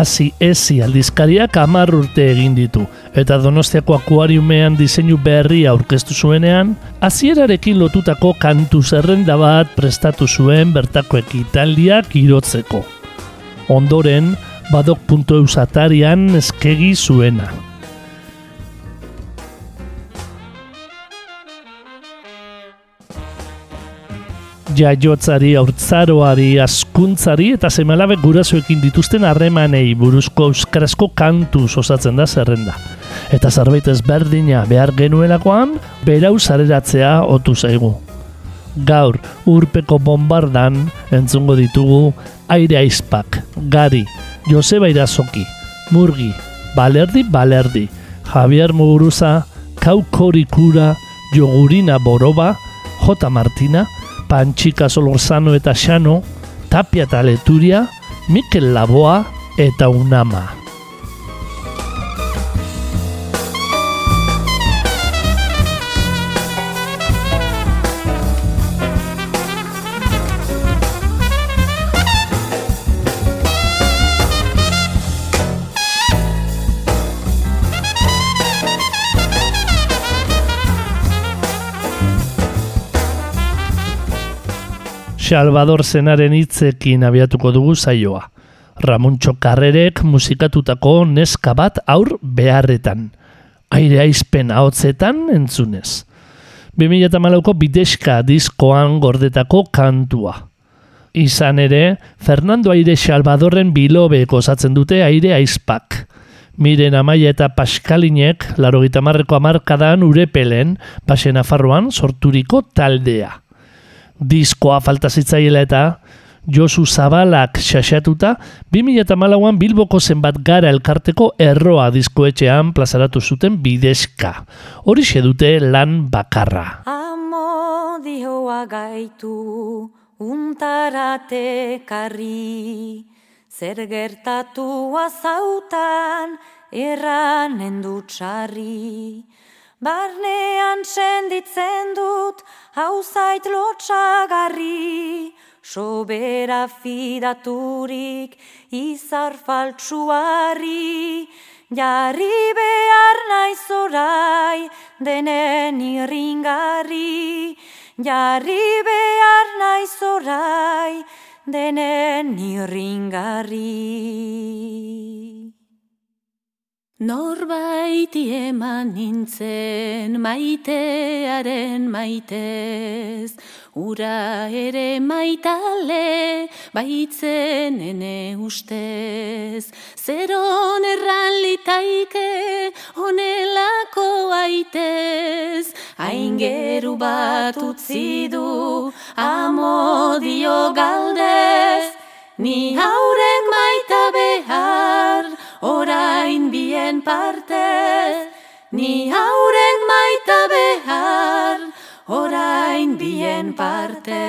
Hasi ezi aldizkariak hamar urte egin ditu, eta donostiako akuariumean diseinu berri aurkeztu zuenean, hasierarekin lotutako kantu zerrenda bat prestatu zuen bertako ekitaldiak irotzeko. Ondoren, badok.eus atarian eskegi zuena. Jaiotzari, aurtzaroari, askuntzari eta semalabe gurasoekin dituzten harremanei buruzko euskarazko kantu osatzen da zerrenda. Eta zerbait ezberdina behar genuelakoan, berau zareratzea otu zaigu. Gaur, urpeko bombardan entzungo ditugu aire aizpak, gari, Joseba Irazoki, Murgi, Balerdi Balerdi, Javier Muguruza, Kaukorikura, Jogurina Boroba, J. Martina, Pantxika Solorzano eta Xano, Tapia eta Leturia, Mikel Laboa eta Unama. Salvador Zenaren hitzekin abiatuko dugu zaioa. Ramontxo Karrerek musikatutako neska bat aur beharretan. Aire aizpen ahotzetan entzunez. 2008ko bideska diskoan gordetako kantua. Izan ere, Fernando Aire Salvadorren bilobeko osatzen dute aire aizpak. Miren Amaia eta Paskalinek, laro gitamarreko amarkadan urepelen, basen afarroan sorturiko taldea diskoa falta zitzaiela eta Josu Zabalak xaxatuta 2008an Bilboko zenbat gara elkarteko erroa diskoetxean plazaratu zuten bidezka. Hori dute lan bakarra. Amodioa gaitu untarate karri zer gertatu azautan erranen dutxarri. Barnean senditzen dut hau zait lotxagarri, sobera fidaturik izar faltsuari, jarri behar naiz orai denen irringarri, jarri behar naiz orai denen irringarri. Norbaiti eman nintzen maitearen maitez, ura ere maitale baitzen ene ustez. Zeron erran litaike onelako aitez, aingeru bat utzi du amodio galdez, ni haurek maita behar, orain bien parte, ni hauren maita behar, orain bien parte.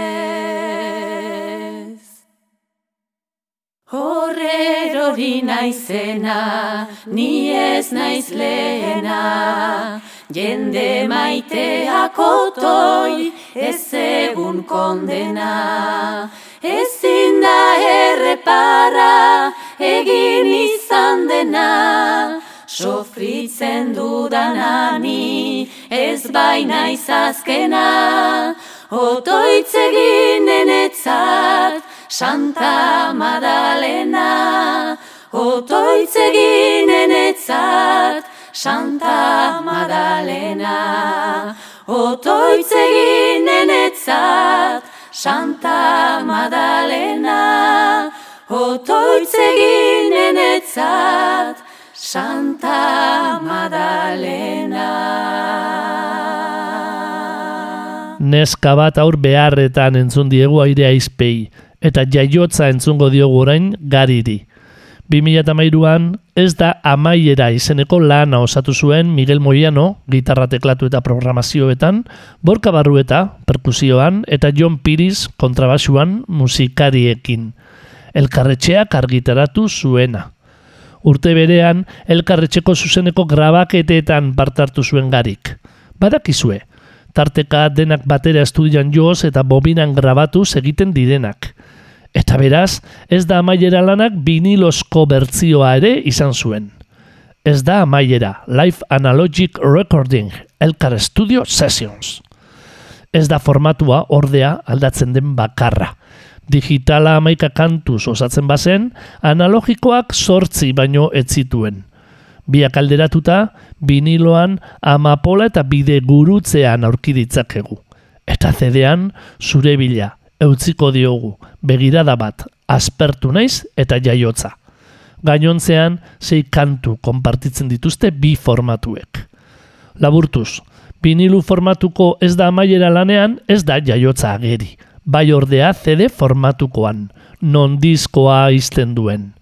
Horrer hori naizena, ni ez naiz lehena, jende maiteak otoi, ez egun kondena. Ezin da errepara, egin izan dena, sofritzen dudanani, ez baina izazkena, otoitzegin enetzat, Santa Madalena, otoitzegin enetzat, Santa Madalena, otoitzegin enetzat, Santa Madalena, otoitzegin enetzat, Santa Madalena. Neska bat aur beharretan entzun diegu aire aizpei, eta jaiotza entzungo diogu orain gariri. 2008an ez da amaiera izeneko lana osatu zuen Miguel Moiano, gitarra teklatu eta programazioetan, Borka Barrueta, perkusioan, eta John Piris kontrabasuan musikariekin. Elkarretxeak argitaratu zuena. Urte berean, elkarretxeko zuzeneko grabaketetan partartu zuen garik. Badakizue, tarteka denak batera estudian joz eta bobinan grabatuz egiten direnak. Eta beraz, ez da amaiera lanak binilosko bertzioa ere izan zuen. Ez da amaiera, Live Analogic Recording, Elkar Studio Sessions. Ez da formatua ordea aldatzen den bakarra. Digitala amaika kantuz osatzen bazen, analogikoak sortzi baino ez zituen. Biak alderatuta, biniloan amapola eta bide gurutzean aurkiditzakegu. Eta zedean, zure bila, eutziko diogu, begirada bat, aspertu naiz eta jaiotza. Gainontzean, sei kantu konpartitzen dituzte bi formatuek. Laburtuz, binilu formatuko ez da amaiera lanean, ez da jaiotza ageri. Bai ordea CD formatukoan, non diskoa izten duen.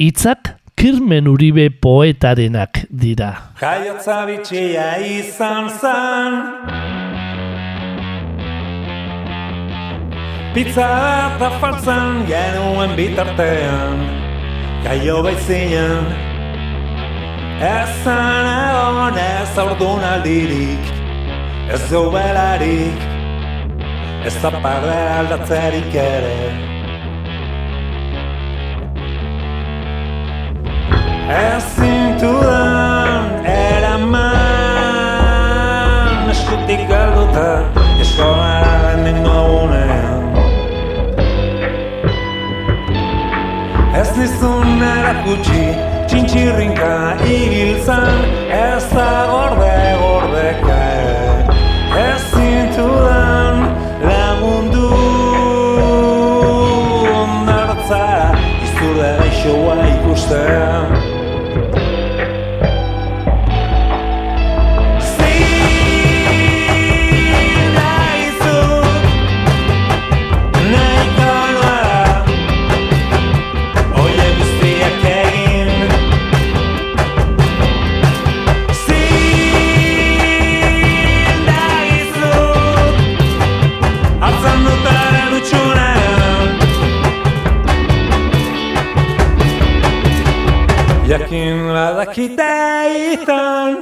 Itzak, Kirmen Uribe poetarenak dira. Jaiotza bitxia izan zan Pizza eta faltzan genuen bitartean Gaio baitzinen Ezan egon ez aurdun aldirik Ez du belarik Ez da parre aldatzerik ere. Ez zintudan eraman Eskutik galduta Eskolara nengo Ez nizun erakutsi, txintxirrinka ibiltzan Ez da gorde gordeka stand. Gaixoa ikustean dakiteitan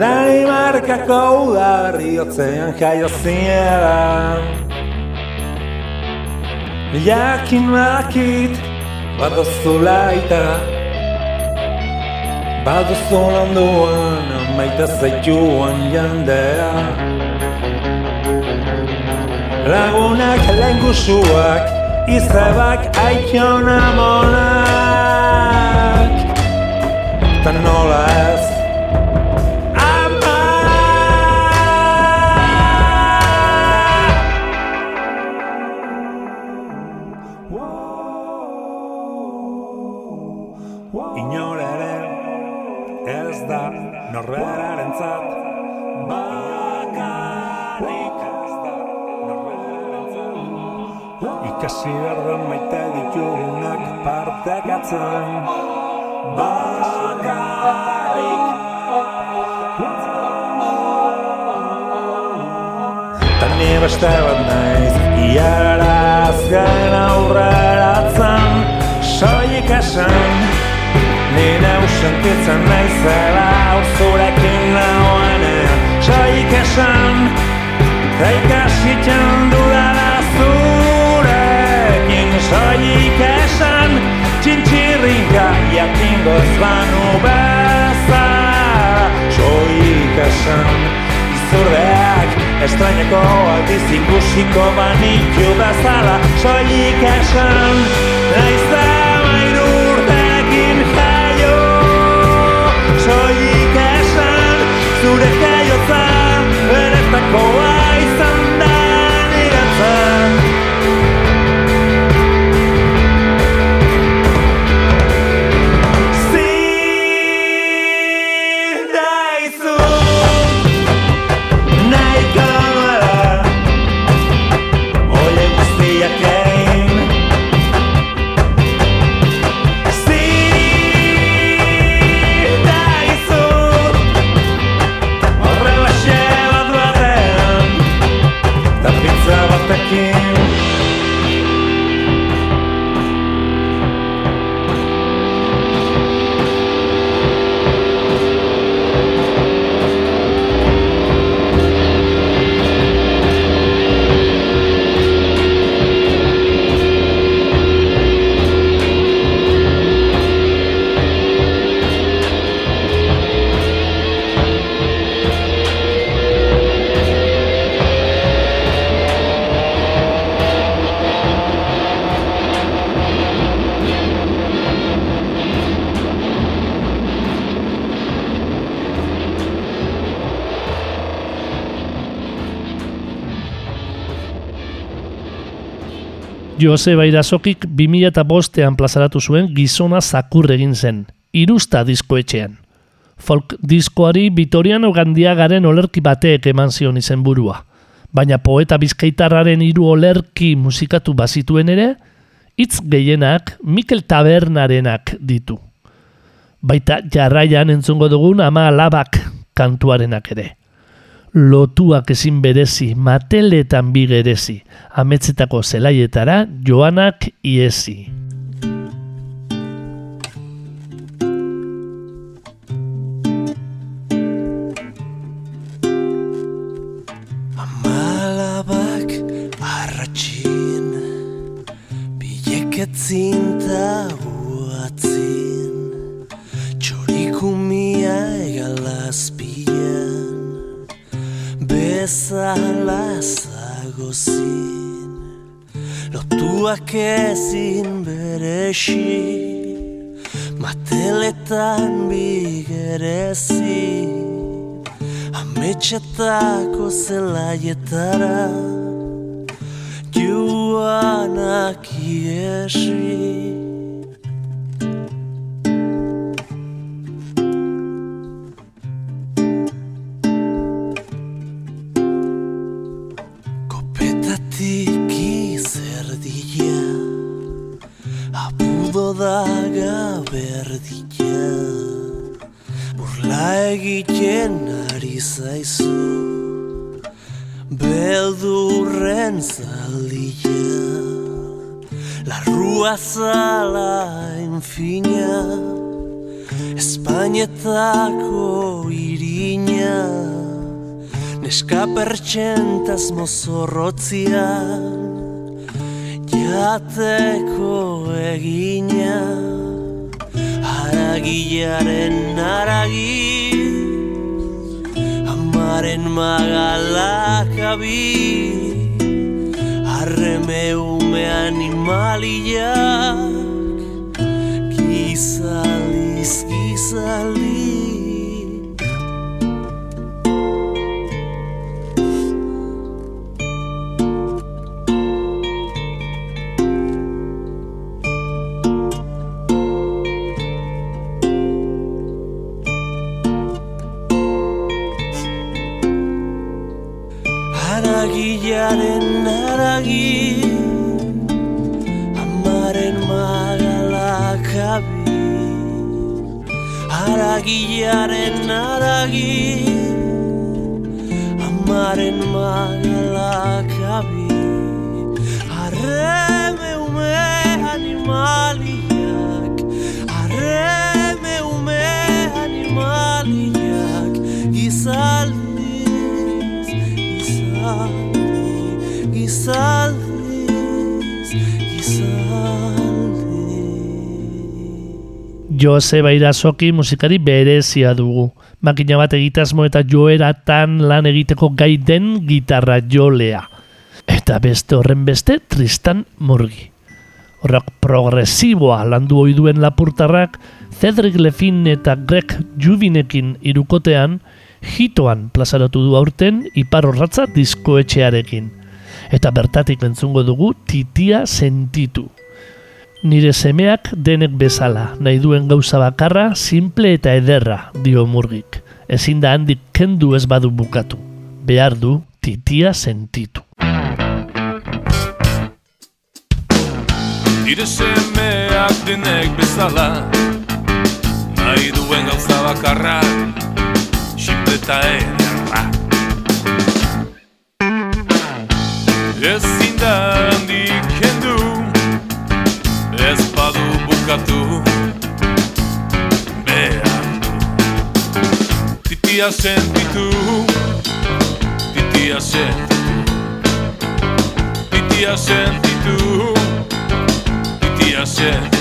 Danimarkako udarri otzean jaio zinean Jakin badakit badozu laita. Badozu landuan maita zaituan jandea. Lagunak lengusuak izabak aikion amonak. Ta nola ez Ama. Inoraren ez da ikasi behar maite ditugunak partekatzen bakarrik. Ta ni beste bat naiz iara azken aurreratzen soik esan Ni neu sentitzen naizela auzurekin nagoenean. Soik esan Ta ikasitzen dudala soilik esan Txintxirrinka jakingo ez banu bezala Soilik esan izurdeak Estraineko aldiz ikusiko banitu bezala. Soilik esan Naiz da main urtekin jaio. Soilik Joseba Irazokik 2005ean plazaratu zuen gizona zakur egin zen, irusta diskoetxean. Folk diskoari Vitoriano Gandiagaren olerki bateek eman zion izen burua. Baina poeta bizkaitarraren hiru olerki musikatu bazituen ere, hitz gehienak Mikel Tabernarenak ditu. Baita jarraian entzungo dugun ama alabak kantuarenak ere. Lotuak ezin berezi, mateletan bigerezi, ametzetako zelaietara joanak iesi. Lotuak ezin beresi Mateletan bigerezi. Ametxetako zelaietara Joanak iesi Larrua zala infina Espainetako irina Neska pertsentaz mozorrotzian Jateko egina Haragiaren haragi Amaren magalak με με animalija Kisalis, kisalis Joseba Irazoki musikari berezia dugu. Makina bat egitasmo eta joeratan lan egiteko gai den gitarra jolea. Eta beste horren beste Tristan Murgi. Horrak progresiboa landu ohi duen lapurtarrak Cedric Lefin eta Greg Jubinekin irukotean hitoan plazaratu du aurten ipar horratza diskoetxearekin. Eta bertatik entzungo dugu titia sentitu. Nire semeak denek bezala, nahi duen gauza bakarra, simple eta ederra, dio murgik. Ezin da handik kendu ez badu bukatu. Behar du titia sentitu. Nire semeak denek bezala Nahi duen gauza bakarra Simple eta ederra Ezin bukatu Behar du Titia sentitu Titia sentitu. Titia sentitu Titia sentitu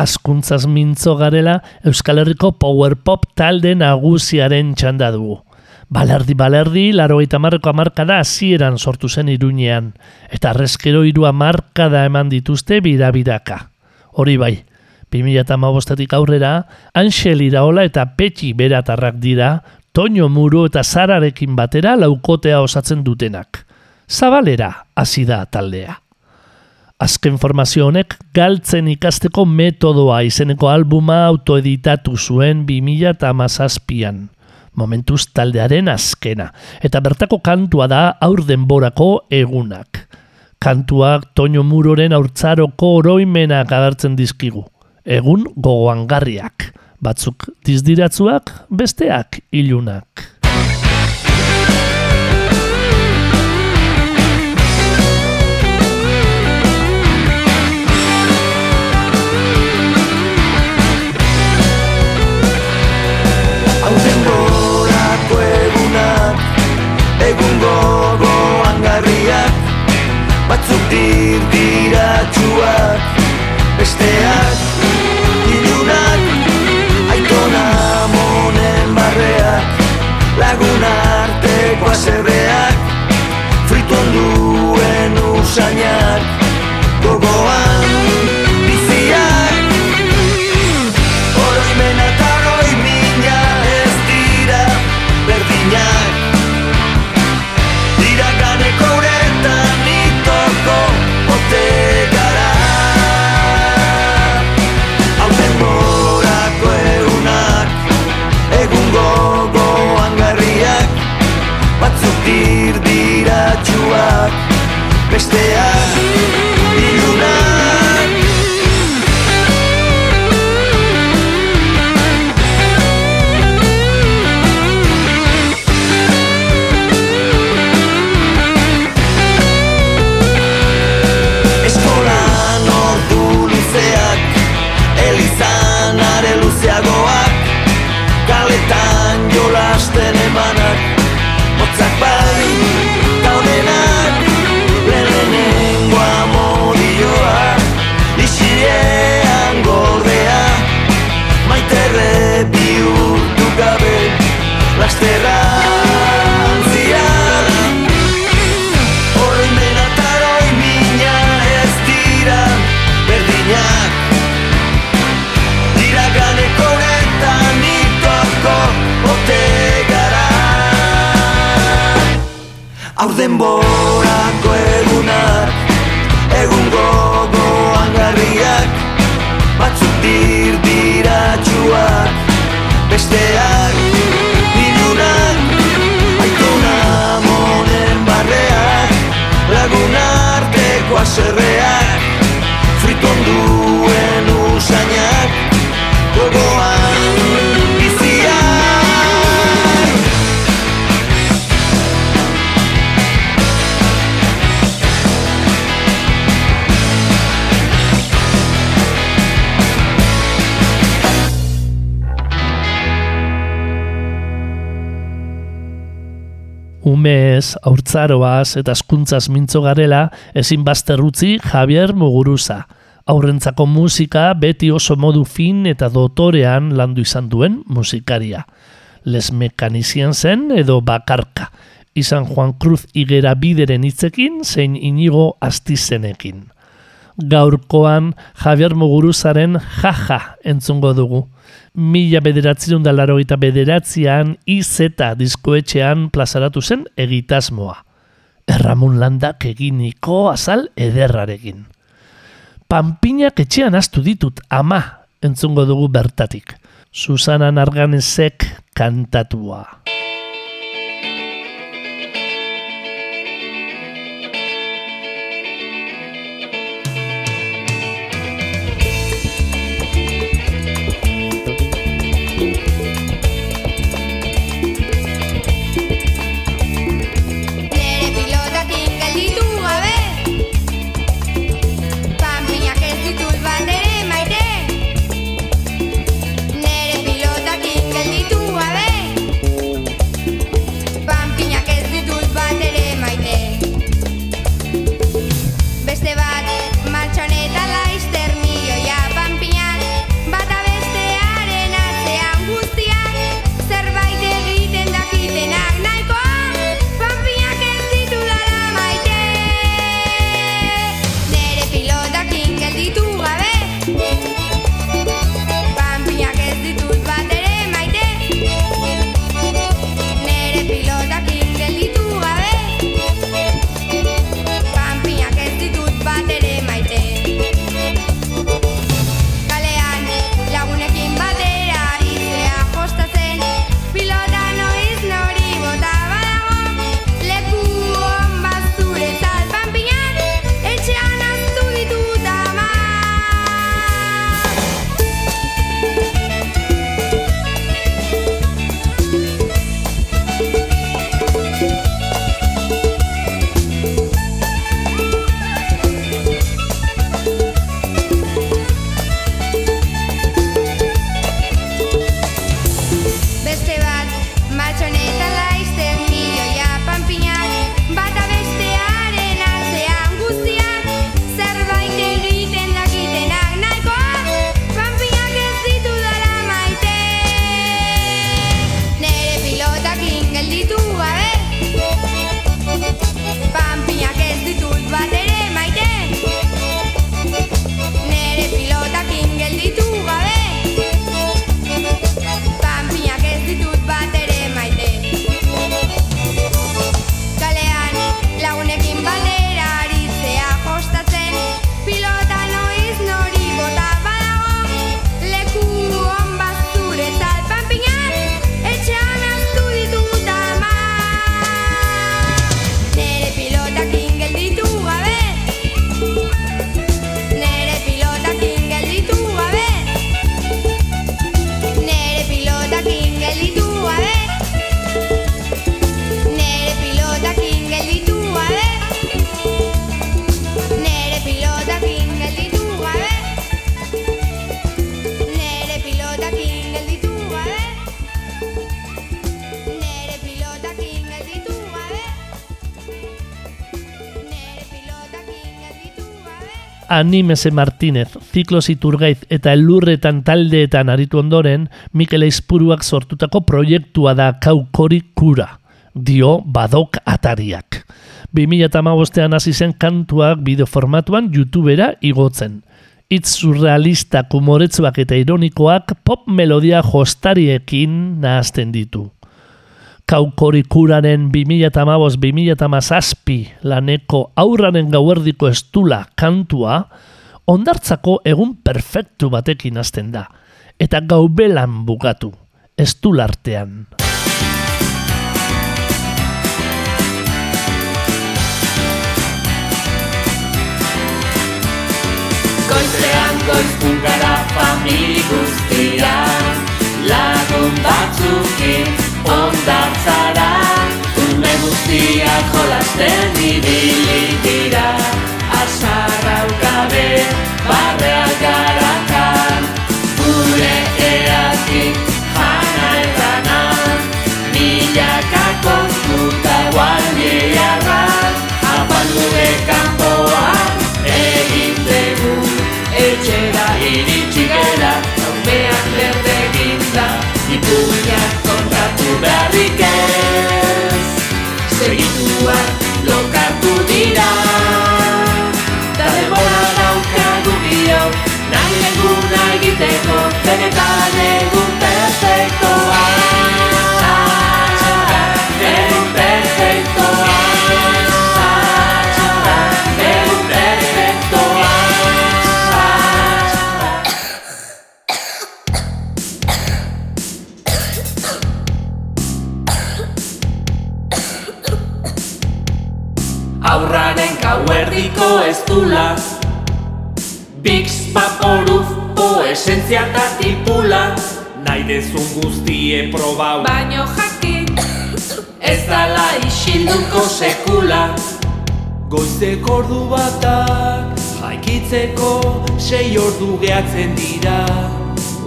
askuntzaz mintzo garela Euskal Herriko power pop talde nagusiaren txanda dugu. Balerdi balerdi, laro eta marreko amarkada hasieran sortu zen iruñean, eta arrezkero irua markada eman dituzte bira-biraka. Hori bai, 2008 aurrera, Ansel Iraola eta Petxi beratarrak dira, Toño Muro eta Zararekin batera laukotea osatzen dutenak. Zabalera hasi da taldea. Azken formazio honek galtzen ikasteko metodoa izeneko albuma autoeditatu zuen 2017an. Momentuz taldearen azkena. Eta bertako kantua da aur denborako egunak. Kantuak Toño Muroren aurtzaroko oroimenak agertzen dizkigu. Egun gogoangarriak. Batzuk dizdiratzuak, besteak ilunak. Batzuk dir diratxuak Besteak va a ser gaz, aurtzaroaz eta askuntzaz mintzo garela, ezin bazter utzi Javier Muguruza. Aurrentzako musika beti oso modu fin eta dotorean landu izan duen musikaria. Les mekanizian zen edo bakarka, izan Juan Cruz igera bideren hitzekin zein inigo astizenekin. Gaurkoan Javier Muguruzaren jaja entzungo dugu mila bederatzen da laro eta bederatzean IZ diskoetxean plazaratu zen egitasmoa. Erramun landak eginiko azal ederrarekin. Pampiñak etxean astu ditut ama entzungo dugu bertatik. Susana Narganezek. Kantatua. Animese Martinez, Ziklos Iturgaiz eta Elurretan taldeetan aritu ondoren, Mikel Eizpuruak sortutako proiektua da kaukori kura, dio badok atariak. 2008an hasi zen kantuak bideoformatuan YouTubera igotzen. Itz surrealista kumoretsuak eta ironikoak pop melodia jostariekin nahazten ditu. Kaukorikuraren 2008-2008 laneko aurraren gauerdiko estula kantua, ondartzako egun perfektu batekin hasten da, eta gaubelan bukatu, estulartean. Goizean goizkun gara famili guztia Lagun batzukin ondartzara Ume guztiak jolasten ibili dira. Asarra ukabe barreak garakan Gure eatik jana errana Milaka kontuta guardiarrak Apaldude kanpoan egin dugu Etxera iritsi beharrik ez. Segituak lokatu dira. Da denbora daukagu biok Nahi eguna egiteko Benetan esentzia eta tipula Nahi dezun guztie probau. Baino jakin Ez dala isilduko sekula. Goizeko ordu batak jaikitzeko sei ordu gehatzen dira.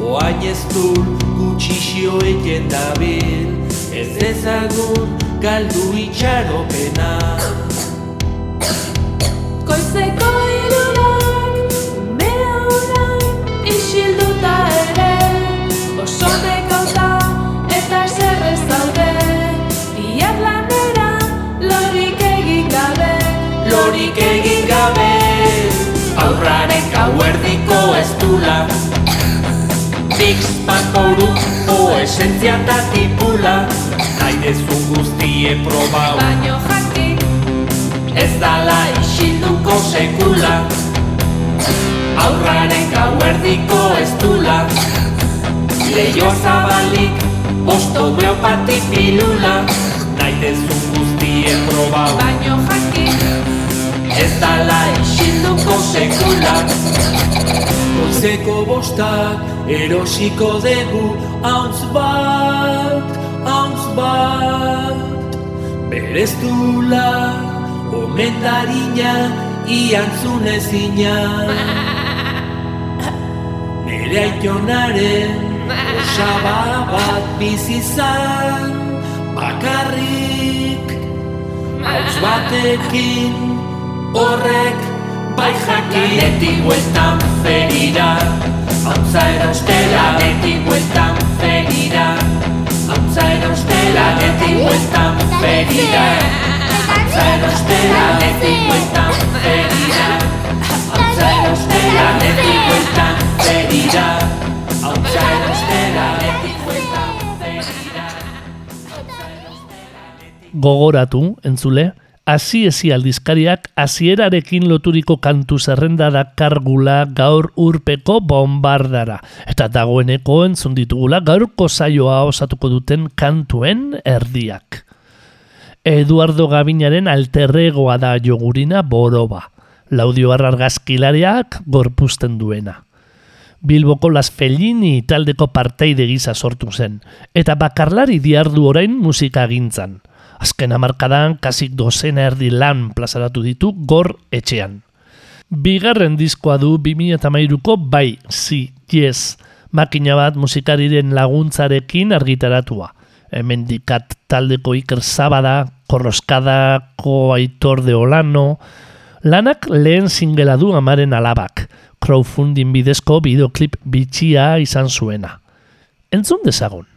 Oain ez du gutxixio egen dabil Ez ezagun galdu itxaropena Lorik egin gabe Aurraren gauerdiko ez dula Bix pakoru po esentzia eta tipula. Nahi dezun guztie probau Baino jakin Ez dala isilduko sekula. Aurraren gauerdiko ez dula Leio zabalik Bosto homeopati pilula. Nahi dezun guztie probau Baino jakin Ez dala isilduko sekula Goizeko bostak erosiko dugu Hauntz bat, hauntz bat. Berez dula, omendarina, iantzun ezina. Nere aitonaren osaba bat bizizan Bakarrik, hauntz batekin horrek bai jakin. Beti bueltan ferira Hauntza erostela. Beti bueltan ferira Hauntza erostela. Beti bueltan ferira Hauntza erostela. Beti bueltan ferira Hauntza erostela. Beti bueltan ferira Hauntza erostela. Beti bueltan ferira Gogoratu, entzule, hasi ezi aldizkariak hasierarekin loturiko kantu zerrenda dakargula gaur urpeko bombardara. Eta dagoeneko entzun ditugula gaurko saioa osatuko duten kantuen erdiak. Eduardo Gabinaren alterregoa da jogurina boroba. Laudio argazkilariak gorpusten duena. Bilboko Las Fellini taldeko parteide gisa sortu zen, eta bakarlari diardu orain musika gintzan. Azken hamarkadan kasik dozena erdi lan plazaratu ditu gor etxean. Bigarren diskoa du 2008ko bai, si, yes, makina bat musikariren laguntzarekin argitaratua. Hemen dikat taldeko Iker Zabada, Korroskadako Aitor de Olano, Lanak lehen singela du amaren alabak, crowdfunding bidezko bideoklip bitxia izan zuena. Entzun dezagun.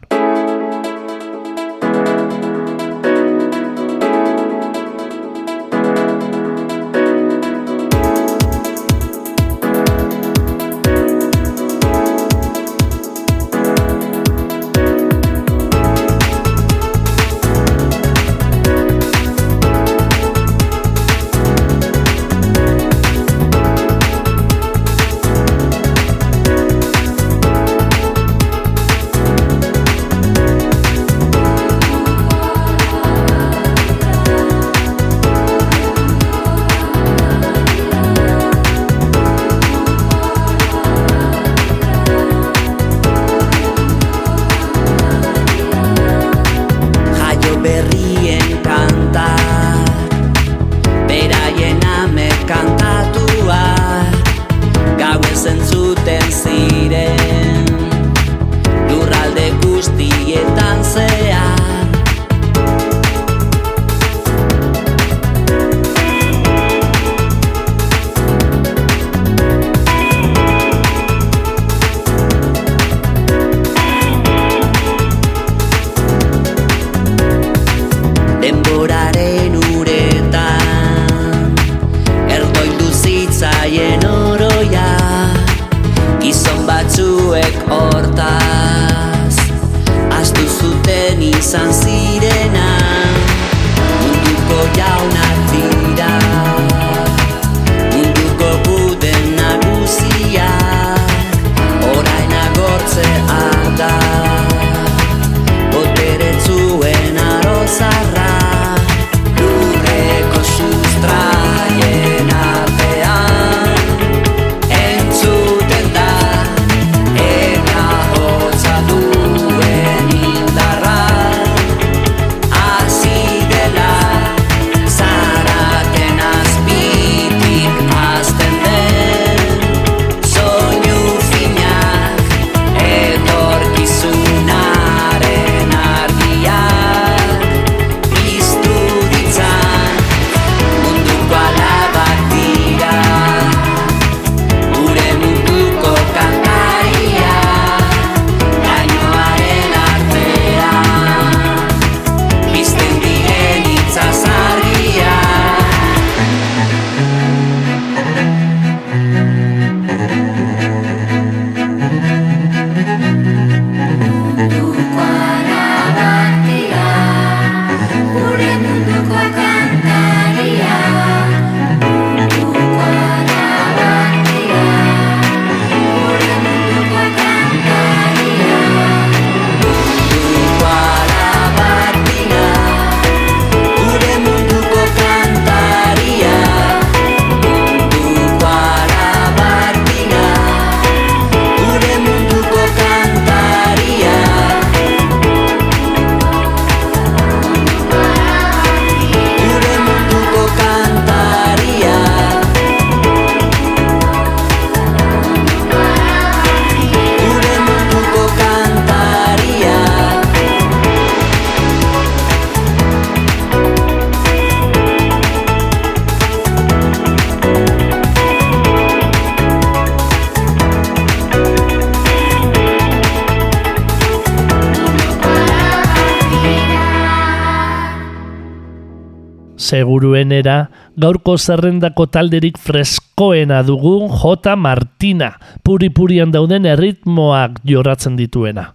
Seguruenera, gaurko zerrendako talderik freskoena dugu J. Martina, puri-purian dauden erritmoak jorratzen dituena.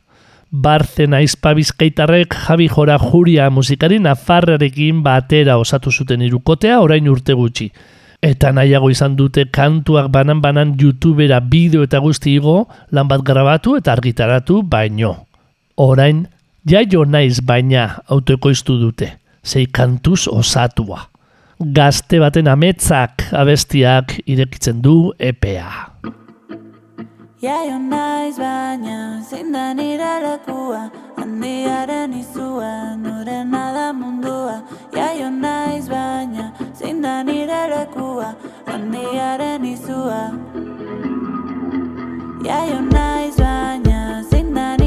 Barzen aizpa bizkaitarrek Javi Jora Juria musikari nafarrarekin batera osatu zuten irukotea orain urte gutxi. Eta nahiago izan dute kantuak banan-banan youtubera bideo eta guzti igo lan bat grabatu eta argitaratu baino. Orain, jaio naiz baina autoekoiztu dute, sei kantuz osatua. Gazte baten ametzak abestiak irekitzen du E EPA. Jaio naiz baina, zein da nire lekua Handiaren izua, nurena da mundua Jaio naiz baina, zein da nire lekua Handiaren izua Jaio naiz baina, zein da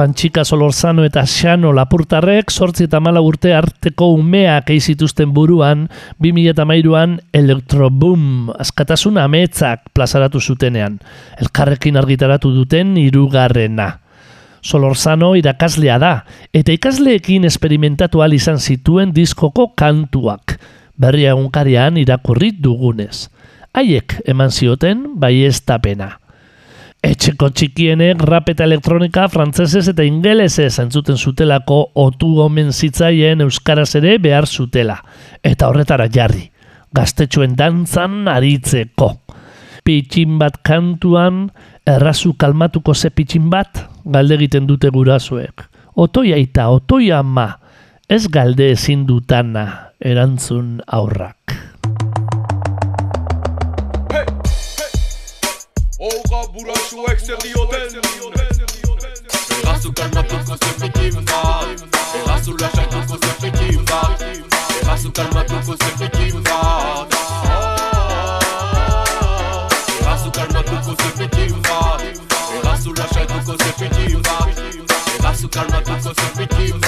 Pantxika Solorzano eta Xano Lapurtarrek sortzi eta mala urte arteko umeak eizituzten buruan 2008an Electroboom askatasun ametzak plazaratu zutenean. Elkarrekin argitaratu duten hirugarrena. Solorzano irakaslea da, eta ikasleekin esperimentatu ahal izan zituen diskoko kantuak, berri egunkarian irakurri dugunez. Haiek eman zioten baiestapena. Etxeko txikienek rap eta elektronika frantsesez eta ingelesez entzuten zutelako otu omen zitzaien euskaraz ere behar zutela. Eta horretara jarri, gaztetxoen dantzan aritzeko. Pitxin bat kantuan, errazu kalmatuko ze pitxin bat, galde egiten dute gurasoek. Otoia eta otoia ma, ez galde ezin dutana, erantzun aurrak. Burasuek zer dioten Errazu kalmatuko zerbikin bat Errazu lasaituko zerbikin bat Errazu kalmatuko zerbikin bat Errazu kalmatuko zerbikin bat Errazu lasaituko zerbikin bat Errazu kalmatuko zerbikin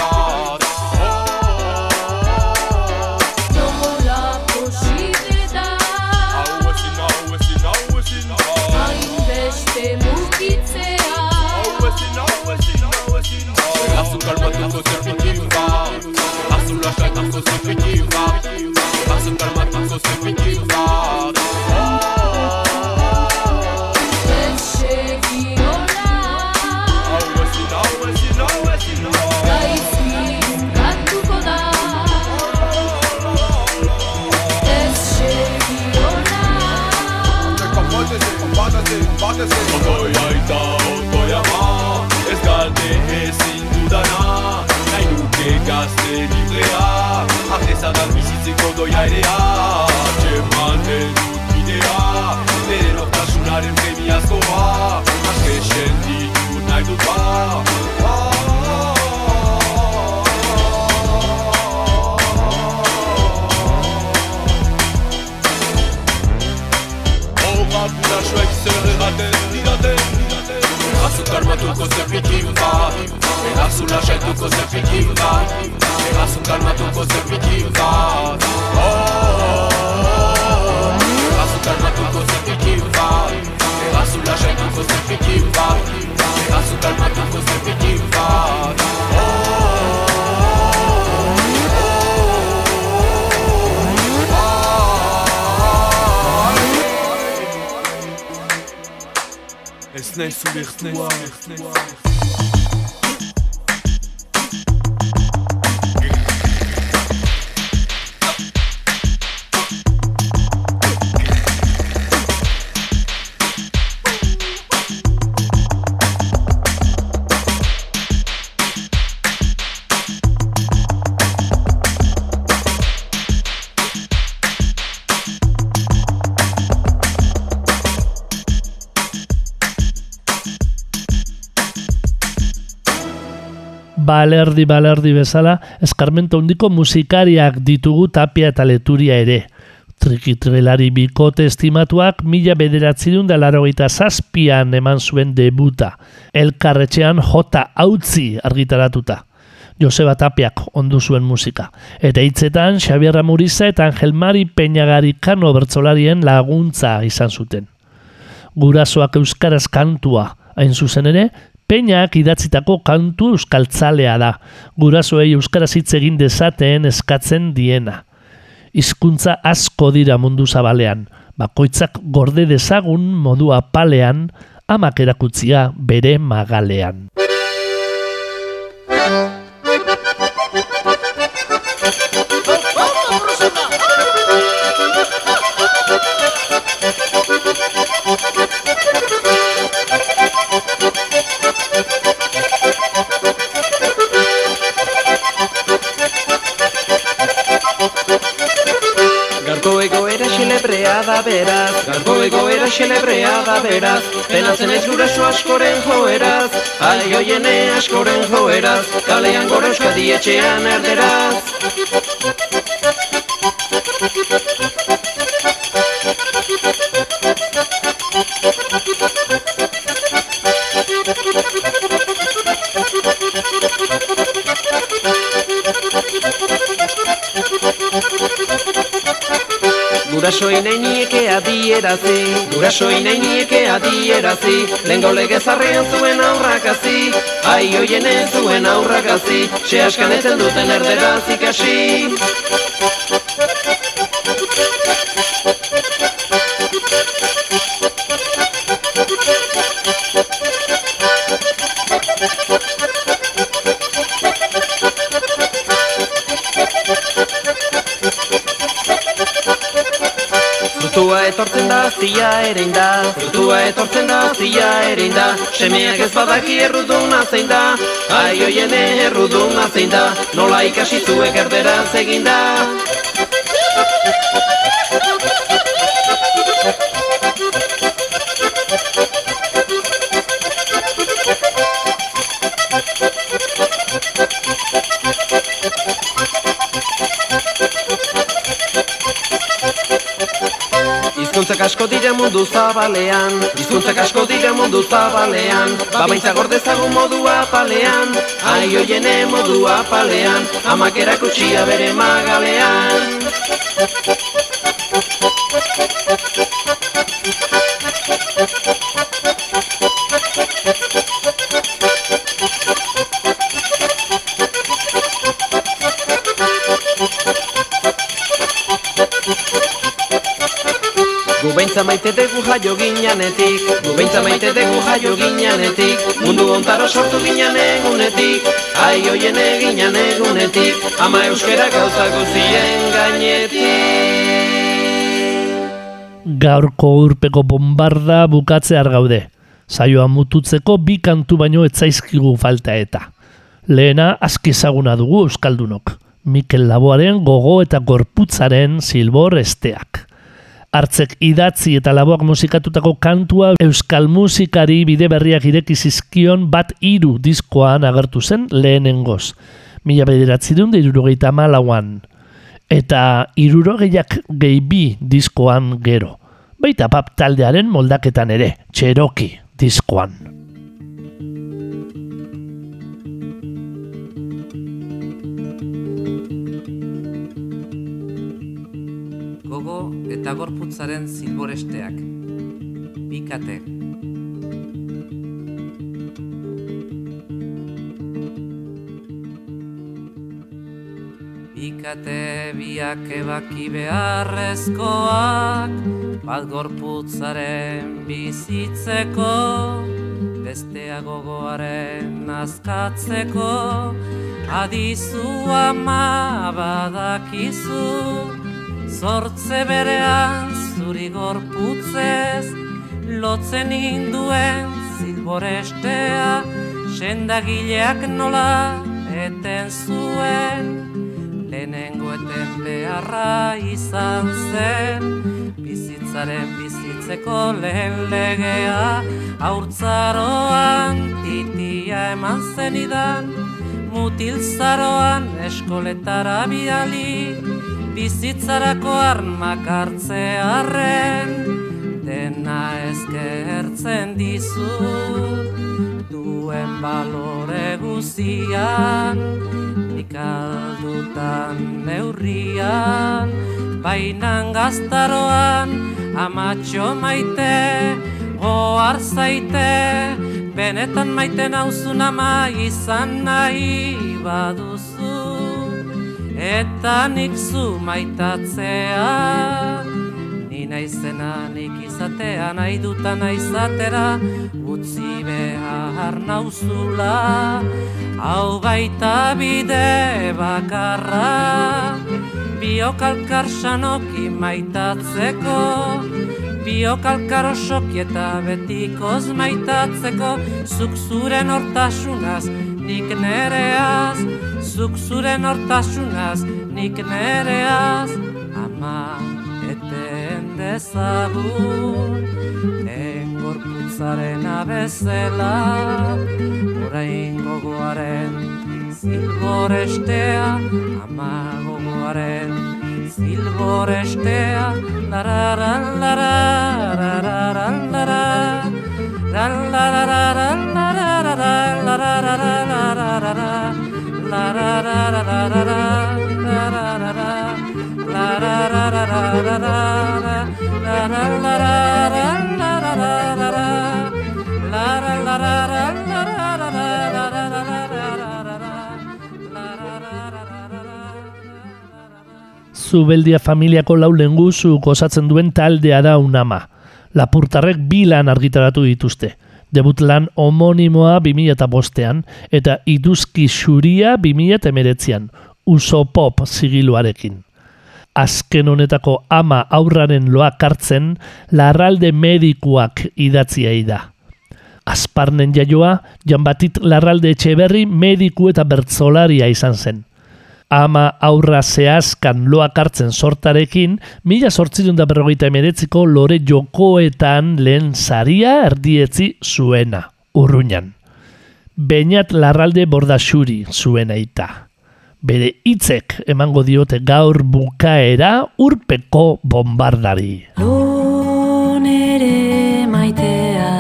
balerdi balerdi bezala, eskarmento handiko musikariak ditugu tapia eta leturia ere. Trikitrelari bikote estimatuak mila bederatzirun da larogeita zazpian eman zuen debuta. Elkarretxean jota hautzi argitaratuta. Joseba Tapiak ondu zuen musika. Eta hitzetan Xabier Ramuriza eta Angel Mari Peñagarikano bertzolarien laguntza izan zuten. Gurasoak euskaraz kantua, hain zuzen ere, Peñak idatzitako kantu euskaltzalea da, gurasoei euskaraz hitz egin dezaten eskatzen diena. Hizkuntza asko dira mundu zabalean, bakoitzak gorde dezagun modu apalean, amak erakutzia bere magalean. Da beraz Gaurko egoera xelebrea da beraz Penatzen ez guraso askoren joeraz Ai oiene askoren joeraz Kalean gora euskadi etxean erderaz Gurasoi nahi nieke adierazi Gurasoi nahi nieke adierazi. Lengo legezarrean zuen aurrakazi Ai hoien ez zuen aurrakazi Se askanetzen duten erderaz ikasi zia erein da Frutua etortzen da, zia erein da. Semeak ez badaki erruduna zein da Ai hoien erruduna zein da. Nola ikasi zuek erderaz egin da Hizkuntzak asko dira mundu zabalean Hizkuntzak asko dira mundu zabalean. Babaintza gordezagun modua palean Ai hoiene modua palean Amak erakutsia bere magalean Gubeintza maite dugu jaio ginanetik Gubeintza maite dugu jaio ginanetik Mundu ontaro sortu ginen egunetik Ai hoien eginan egunetik Ama euskera gauza guzien gainetik Gaurko urpeko bombarda bukatzear gaude. Saioa mututzeko bi kantu baino etzaizkigu falta eta. Lehena aski ezaguna dugu Euskaldunok. Mikel Laboaren gogo eta gorputzaren silbor esteak. Hartzek idatzi eta laboak musikatutako kantua euskal musikari bide berriak ireki zizkion bat hiru diskoan agertu zen lehenengoz. Mila bederatzi duen irurogeita malauan. Eta irurogeiak gehi bi diskoan gero. Baita pap taldearen moldaketan ere, Cherokee diskoan. Eta gorputzaren zilboresteak. Bikate. Bikate biak ebaki beharrezkoak, bat gorputzaren bizitzeko, bestea gogoaren azkatzeko, adizu ama badakizu, Zortze berean zuri gorputzez Lotzen induen zilborestea Sendagileak nola eten zuen Lehenengo eten beharra izan zen. Bizitzaren bizitzeko lehen legea Haurtzaroan titia eman zenidan. Mutilzaroan eskoletara bidali bizitzarako armak hartzearren dena eskertzen dizu duen balore guzian nik aldutan neurrian bainan gaztaroan amatxo maite goar zaite benetan maite nauzun ama izan nahi baduzu eta nik zu maitatzea Ni naizena nik izatea nahi duta naizatera Utzi behar nauzula Hau baita bide bakarra. Biokalkar sanoki maitatzeko Biokalkar osoki eta betikoz maitatzeko Zuk zuren hortasunaz nik nereaz Zuk zuren hortasunaz nik nereaz Ama eten dezagun Engorputzaren abezela Orain gogoaren zilborestea Ama gogoaren zilborestea Larara, lara, larara, lara La la Zubeldia familiako lau lenguzu osatzen duen taldea da unama. Lapurtarrek bi lan argitaratu dituzte. Debut lan homonimoa 2005ean eta iduzki xuria 2019ean, uso pop zigiluarekin. Azken honetako ama aurraren loak hartzen, larralde medikuak idatziai da. Azparnen jaioa, janbatit larralde etxeberri mediku eta bertzolaria izan zen. Ama aurra zehazkan loak hartzen sortarekin, mila sortzidun da berrogeita emeretziko lore jokoetan lehen saria erdietzi zuena, urruñan. Beñat larralde bordaxuri zuen aita. Bere hitzek emango diote gaur bukaera urpeko bombardari. Lo nere maitea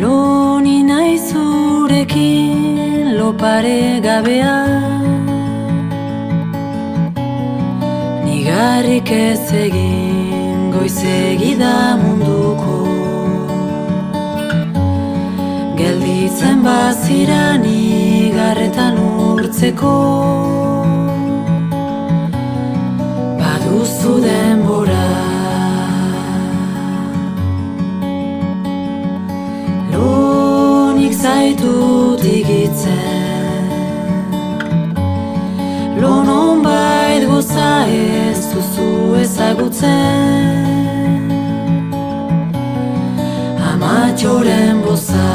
Lo ni lo pare gabea. Nigarrik ez egin goizegi da munduko. Gelditzen bazira nigarretan urtzeko. Baduzu denbora. Lonik zaitut igitzen Lonon bait goza ez duzu ezagutzen. Amatxoren boza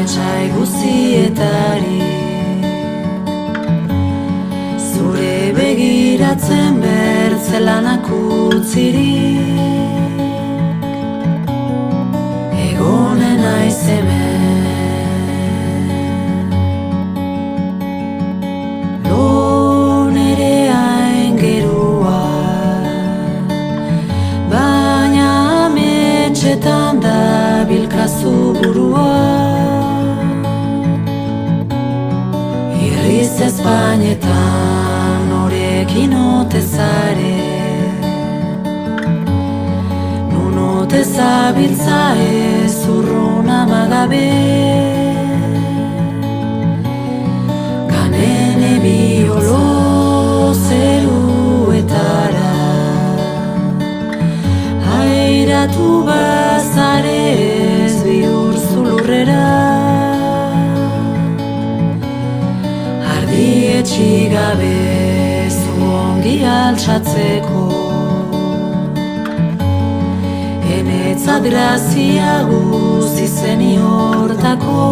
etxai guzietari. Zure begiratzen bertzelanak utzirik Egonen naiz bilkazu burua Irriz ezpainetan norekin otezare Nun otezabiltza ez urrun amagabe Ganen ebiolo zeruetara Airatu bazare altsatzeko Emetza grazia guzi zen hortako.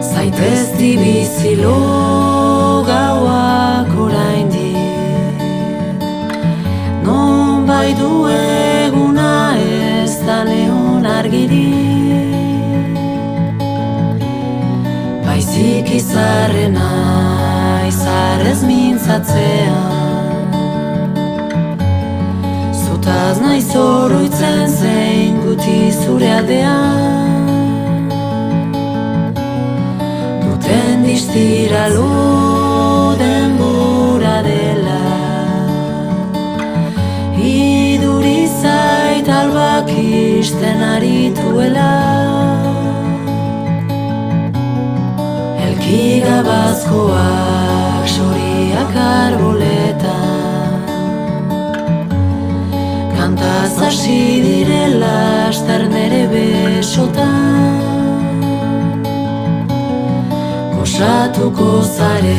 Zaitez dibizilo gauak orain di Non bai du eguna ez da lehon argiri. Baizik izarrena ez mintzatzea Zutaz nahi zoruitzen zein guti zure adea Duten diztira luden bura dela. Iduri zait albak izten arituela Elkiga bazkoa arboletan Kantaz hasi direla aster nere besotan. Gozatuko zare,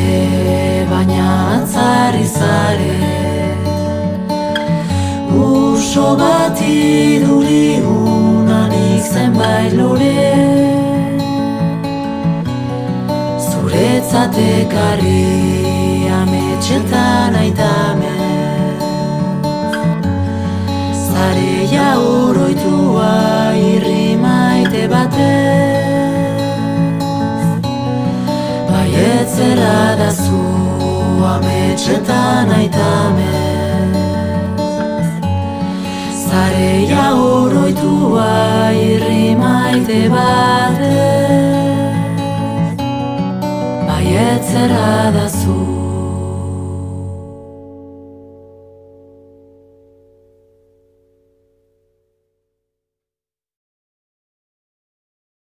baina atzari zare. Uso bat iduri unanik zenbait lore. Zuretzat ekarri etxetan aitame. Zareia urroitua irri maite batez Baietzera da zu ametxetan aitame. Zareia urroitua irri maite batez bai